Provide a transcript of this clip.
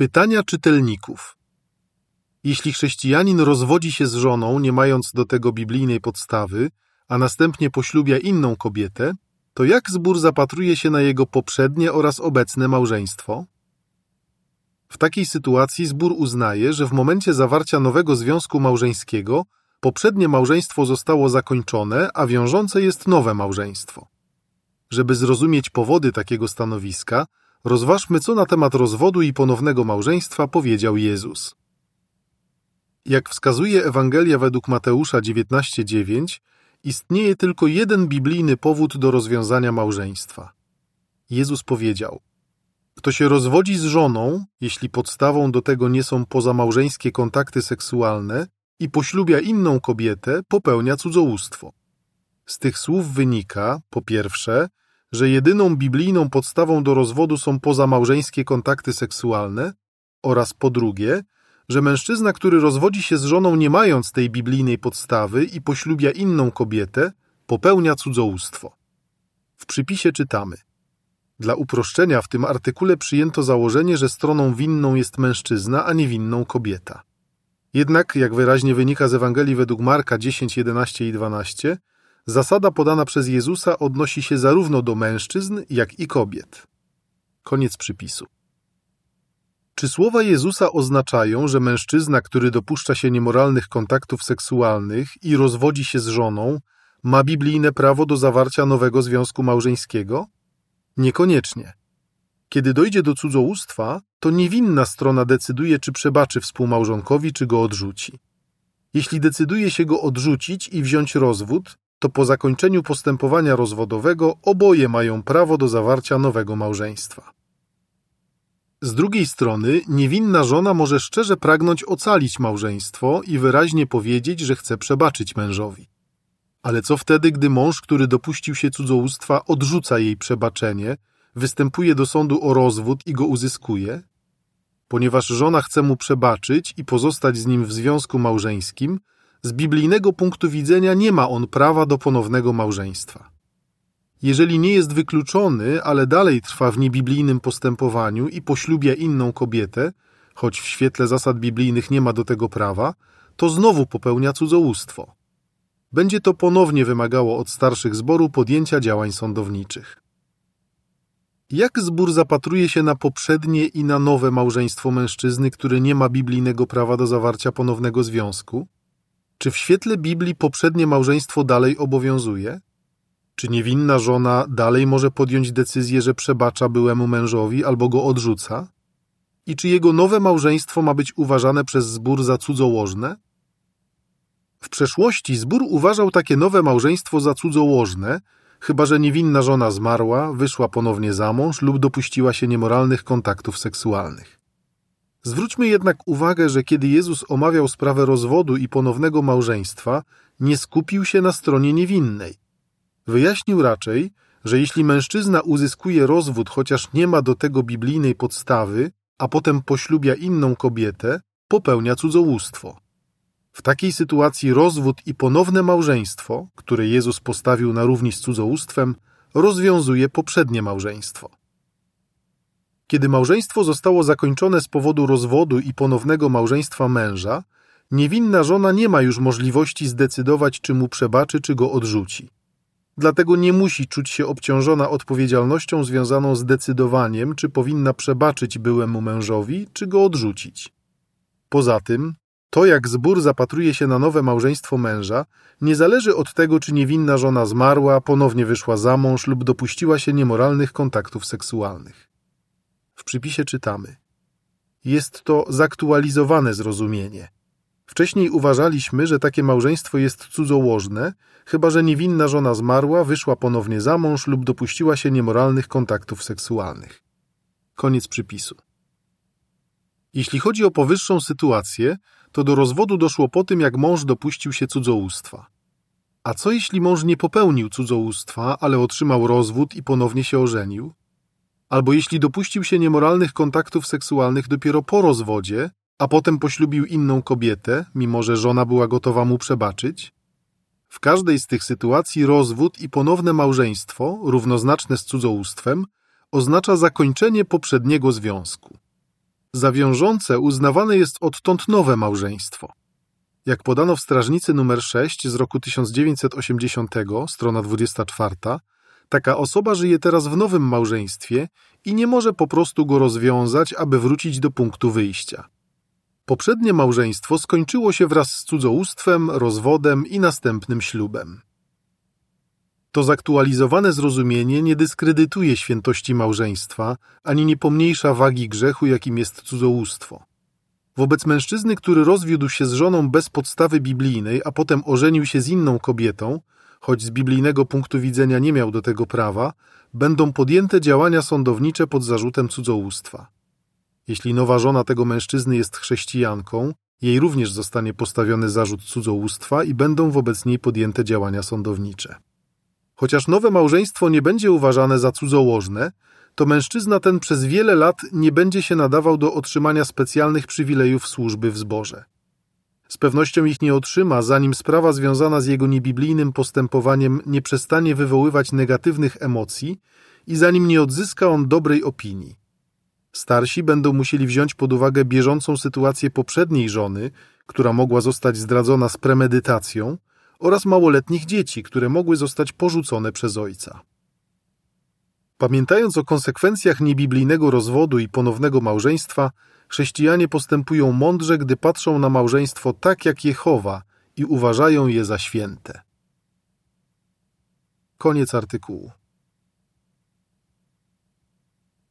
Pytania czytelników. Jeśli chrześcijanin rozwodzi się z żoną, nie mając do tego biblijnej podstawy, a następnie poślubia inną kobietę, to jak zbór zapatruje się na jego poprzednie oraz obecne małżeństwo? W takiej sytuacji zbór uznaje, że w momencie zawarcia nowego związku małżeńskiego poprzednie małżeństwo zostało zakończone, a wiążące jest nowe małżeństwo. Żeby zrozumieć powody takiego stanowiska, rozważmy, co na temat rozwodu i ponownego małżeństwa powiedział Jezus. Jak wskazuje Ewangelia według Mateusza 19:9, istnieje tylko jeden biblijny powód do rozwiązania małżeństwa. Jezus powiedział: Kto się rozwodzi z żoną, jeśli podstawą do tego nie są pozamałżeńskie kontakty seksualne, i poślubia inną kobietę, popełnia cudzołóstwo. Z tych słów wynika, po pierwsze, że jedyną biblijną podstawą do rozwodu są pozamałżeńskie kontakty seksualne, oraz po drugie, że mężczyzna, który rozwodzi się z żoną nie mając tej biblijnej podstawy i poślubia inną kobietę, popełnia cudzołóstwo. W przypisie czytamy: Dla uproszczenia w tym artykule przyjęto założenie, że stroną winną jest mężczyzna, a nie winną kobieta. Jednak, jak wyraźnie wynika z Ewangelii według Marka 10, 11 i 12, zasada podana przez Jezusa odnosi się zarówno do mężczyzn, jak i kobiet. Koniec przypisu. Czy słowa Jezusa oznaczają, że mężczyzna, który dopuszcza się niemoralnych kontaktów seksualnych i rozwodzi się z żoną, ma biblijne prawo do zawarcia nowego związku małżeńskiego? Niekoniecznie. Kiedy dojdzie do cudzołóstwa, to niewinna strona decyduje, czy przebaczy współmałżonkowi, czy go odrzuci. Jeśli decyduje się go odrzucić i wziąć rozwód, to po zakończeniu postępowania rozwodowego oboje mają prawo do zawarcia nowego małżeństwa. Z drugiej strony, niewinna żona może szczerze pragnąć ocalić małżeństwo i wyraźnie powiedzieć, że chce przebaczyć mężowi. Ale co wtedy, gdy mąż, który dopuścił się cudzołóstwa, odrzuca jej przebaczenie, występuje do sądu o rozwód i go uzyskuje? Ponieważ żona chce mu przebaczyć i pozostać z nim w związku małżeńskim, z biblijnego punktu widzenia nie ma on prawa do ponownego małżeństwa. Jeżeli nie jest wykluczony, ale dalej trwa w niebiblijnym postępowaniu i poślubia inną kobietę, choć w świetle zasad biblijnych nie ma do tego prawa, to znowu popełnia cudzołóstwo. Będzie to ponownie wymagało od starszych zboru podjęcia działań sądowniczych. Jak zbór zapatruje się na poprzednie i na nowe małżeństwo mężczyzny, które nie ma biblijnego prawa do zawarcia ponownego związku? Czy w świetle Biblii poprzednie małżeństwo dalej obowiązuje? Czy niewinna żona dalej może podjąć decyzję, że przebacza byłemu mężowi albo go odrzuca? I czy jego nowe małżeństwo ma być uważane przez zbór za cudzołożne? W przeszłości zbór uważał takie nowe małżeństwo za cudzołożne, chyba że niewinna żona zmarła, wyszła ponownie za mąż lub dopuściła się niemoralnych kontaktów seksualnych. Zwróćmy jednak uwagę, że kiedy Jezus omawiał sprawę rozwodu i ponownego małżeństwa, nie skupił się na stronie niewinnej. Wyjaśnił raczej, że jeśli mężczyzna uzyskuje rozwód, chociaż nie ma do tego biblijnej podstawy, a potem poślubia inną kobietę, popełnia cudzołóstwo. W takiej sytuacji rozwód i ponowne małżeństwo, które Jezus postawił na równi z cudzołóstwem, rozwiązuje poprzednie małżeństwo. Kiedy małżeństwo zostało zakończone z powodu rozwodu i ponownego małżeństwa męża, niewinna żona nie ma już możliwości zdecydować, czy mu przebaczy, czy go odrzuci. Dlatego nie musi czuć się obciążona odpowiedzialnością związaną z decydowaniem, czy powinna przebaczyć byłemu mężowi, czy go odrzucić. Poza tym, to, jak zbór zapatruje się na nowe małżeństwo męża, nie zależy od tego, czy niewinna żona zmarła, ponownie wyszła za mąż lub dopuściła się niemoralnych kontaktów seksualnych. W przypisie czytamy: Jest to zaktualizowane zrozumienie. Wcześniej uważaliśmy, że takie małżeństwo jest cudzołożne, chyba że niewinna żona zmarła, wyszła ponownie za mąż lub dopuściła się niemoralnych kontaktów seksualnych. Koniec przypisu. Jeśli chodzi o powyższą sytuację, to do rozwodu doszło po tym, jak mąż dopuścił się cudzołóstwa. A co jeśli mąż nie popełnił cudzołóstwa, ale otrzymał rozwód i ponownie się ożenił? Albo jeśli dopuścił się niemoralnych kontaktów seksualnych dopiero po rozwodzie, a potem poślubił inną kobietę, mimo że żona była gotowa mu przebaczyć? W każdej z tych sytuacji rozwód i ponowne małżeństwo, równoznaczne z cudzołóstwem, oznacza zakończenie poprzedniego związku. Za wiążące uznawane jest odtąd nowe małżeństwo. Jak podano w Strażnicy nr 6 z roku 1980, strona 24, taka osoba żyje teraz w nowym małżeństwie i nie może po prostu go rozwiązać, aby wrócić do punktu wyjścia. Poprzednie małżeństwo skończyło się wraz z cudzołóstwem, rozwodem i następnym ślubem. To zaktualizowane zrozumienie nie dyskredytuje świętości małżeństwa, ani nie pomniejsza wagi grzechu, jakim jest cudzołóstwo. Wobec mężczyzny, który rozwiódł się z żoną bez podstawy biblijnej, a potem ożenił się z inną kobietą, choć z biblijnego punktu widzenia nie miał do tego prawa, będą podjęte działania sądownicze pod zarzutem cudzołóstwa. Jeśli nowa żona tego mężczyzny jest chrześcijanką, jej również zostanie postawiony zarzut cudzołóstwa i będą wobec niej podjęte działania sądownicze. Chociaż nowe małżeństwo nie będzie uważane za cudzołożne, to mężczyzna ten przez wiele lat nie będzie się nadawał do otrzymania specjalnych przywilejów służby w zborze. Z pewnością ich nie otrzyma, zanim sprawa związana z jego niebiblijnym postępowaniem nie przestanie wywoływać negatywnych emocji i zanim nie odzyska on dobrej opinii. Starsi będą musieli wziąć pod uwagę bieżącą sytuację poprzedniej żony, która mogła zostać zdradzona z premedytacją, oraz małoletnich dzieci, które mogły zostać porzucone przez ojca. Pamiętając o konsekwencjach niebiblijnego rozwodu i ponownego małżeństwa, chrześcijanie postępują mądrze, gdy patrzą na małżeństwo tak jak Jehowa i uważają je za święte. Koniec artykułu.